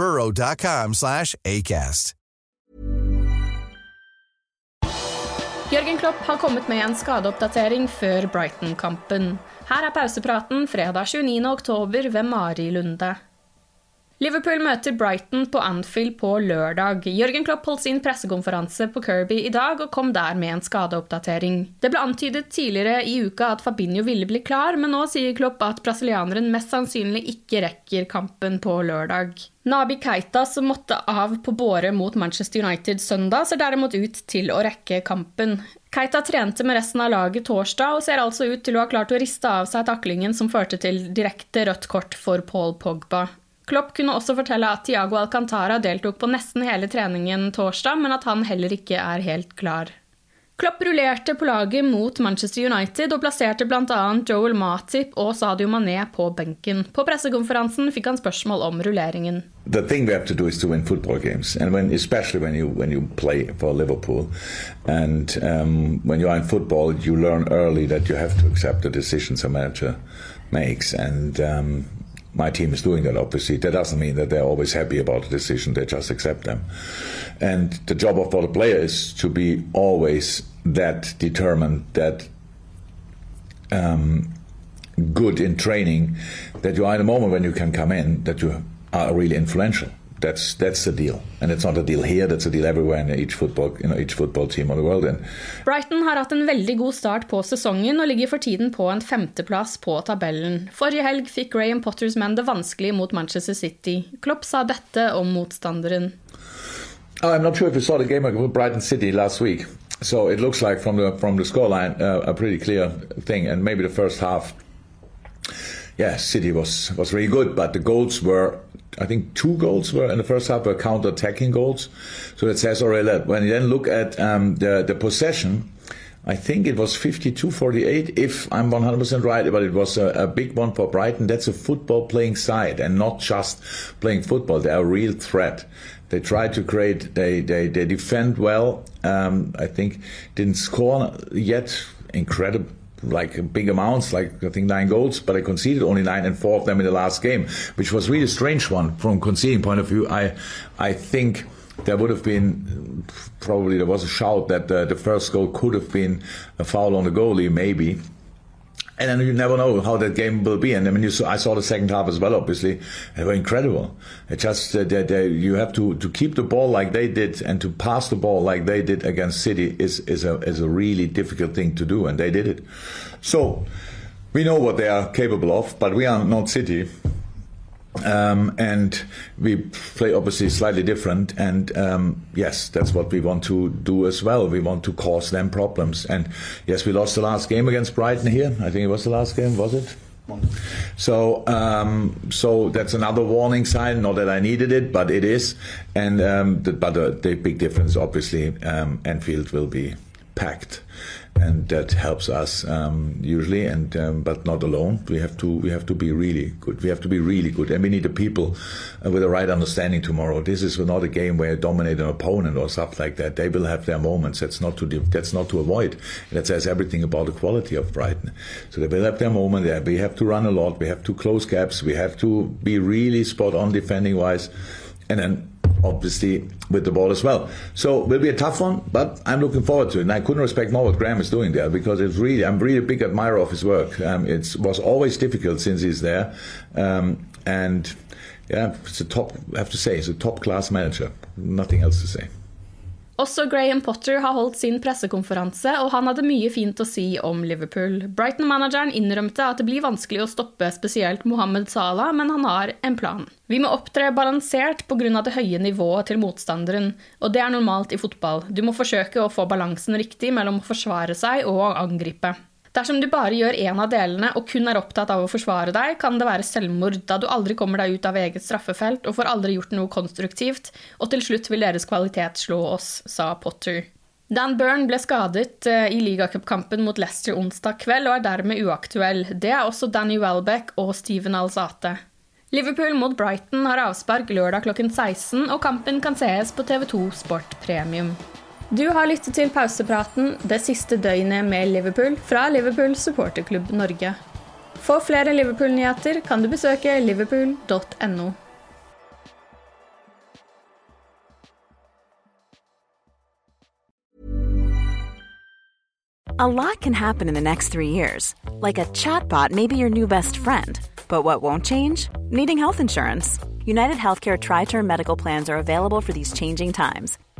burrow.com slash ACAST. Jørgen Klopp har kommet med en skadeoppdatering før Brighton-kampen. Her er pausepraten fredag 29. oktober ved Mari Lunde. Liverpool møter Brighton på Anfield på lørdag. Jørgen Klopp holdt sin pressekonferanse på Kirby i dag og kom der med en skadeoppdatering. Det ble antydet tidligere i uka at Fabinho ville bli klar, men nå sier Klopp at brasilianeren mest sannsynlig ikke rekker kampen på lørdag. Nabi Keita, som måtte av på båre mot Manchester United søndag, ser derimot ut til å rekke kampen. Keita trente med resten av laget torsdag og ser altså ut til å ha klart å riste av seg taklingen som førte til direkte rødt kort for Paul Pogba. Klopp kunne også fortelle at Tiago Alcantara deltok på nesten hele treningen torsdag, men at han heller ikke er helt klar. Klopp rullerte på laget mot Manchester United og plasserte bl.a. Joel Matip og Sadio Mané på benken. På pressekonferansen fikk han spørsmål om rulleringen. the thing we have to do is to win football games, and when especially when you when you play for Liverpool, and um, when you are in football, you learn early that you have to accept the decisions a manager makes, and um, my team is doing that. Obviously, that doesn't mean that they're always happy about the decision; they just accept them. And the job of all the player is to be always that determined that um, good in training that you are in a moment when you can come in that you are really influential. That's that's the deal, and it's not a deal here. That's a deal everywhere in each football, you know, each football team of the world. And Brighton har hatt en veldig god start på sesongen og ligger for tiden på en femteplass på tabellen. Forrige helg fikk Graham Potters menn det vanskelig mot Manchester City. Klopp sa dette om motstanderen. I'm not sure if you saw the game against Brighton City last week. So it looks like from the from the scoreline uh, a pretty clear thing, and maybe the first half. Yeah, City was was really good, but the goals were. I think two goals were in the first half were counter-attacking goals, so it says already that when you then look at um, the the possession, I think it was 52-48, if I'm 100% right, but it was a, a big one for Brighton. That's a football playing side and not just playing football. They are a real threat. They try to create, they, they, they defend well. Um, I think didn't score yet. Incredible. Like big amounts, like I think nine goals, but I conceded only nine and four of them in the last game, which was really a strange one from conceding point of view. I, I think there would have been probably there was a shout that uh, the first goal could have been a foul on the goalie, maybe. And then you never know how that game will be. And I mean, you saw, I saw the second half as well. Obviously, they were incredible. It just uh, they, they, you have to to keep the ball like they did and to pass the ball like they did against City is is a is a really difficult thing to do, and they did it. So we know what they are capable of, but we are not City. Um, and we play obviously slightly different. And um, yes, that's what we want to do as well. We want to cause them problems. And yes, we lost the last game against Brighton here. I think it was the last game, was it? So, um, so that's another warning sign. Not that I needed it, but it is. And um, the, but the, the, big difference, obviously, um, Anfield will be packed and that helps us um, usually. And um, but not alone. We have to we have to be really good. We have to be really good, and we need the people uh, with the right understanding tomorrow. This is not a game where you dominate an opponent or stuff like that. They will have their moments. That's not to that's not to avoid. That says everything about the quality of Brighton. So they will have their moment. There, we have to run a lot. We have to close gaps. We have to be really spot on defending wise, and then obviously with the ball as well. So will be a tough one, but I'm looking forward to it. And I couldn't respect more what Graham is doing there because it's really I'm really a big admirer of his work. Um, it was always difficult since he's there, um, and yeah, it's a top. I have to say, he's a top class manager. Nothing else to say. Også Graham Potter har holdt sin pressekonferanse, og han hadde mye fint å si om Liverpool. Brighton-manageren innrømte at det blir vanskelig å stoppe spesielt Mohammed Salah, men han har en plan. Vi må opptre balansert pga. det høye nivået til motstanderen, og det er normalt i fotball. Du må forsøke å få balansen riktig mellom å forsvare seg og å angripe. Dersom du bare gjør én av delene og kun er opptatt av å forsvare deg, kan det være selvmord, da du aldri kommer deg ut av eget straffefelt og får aldri gjort noe konstruktivt, og til slutt vil deres kvalitet slå oss, sa Potter. Dan Byrne ble skadet eh, i ligacupkampen mot Leicester onsdag kveld og er dermed uaktuell. Det er også Danny Welbeck og Steven Alzate. Liverpool mot Brighton har avspark lørdag klokken 16, og kampen kan sees på TV2 Sport Premium. Du har lyttet til pausepraten det siste døgnet med Liverpool fra Liverpool supporterklubb Norge. For flere Liverpool-nyheter kan du besøke liverpool.no. A lot can happen in the next three years. Like a chatbot may be your new best friend. But what won't change? Needing health insurance. United Healthcare Tri Term Medical Plans are available for these changing times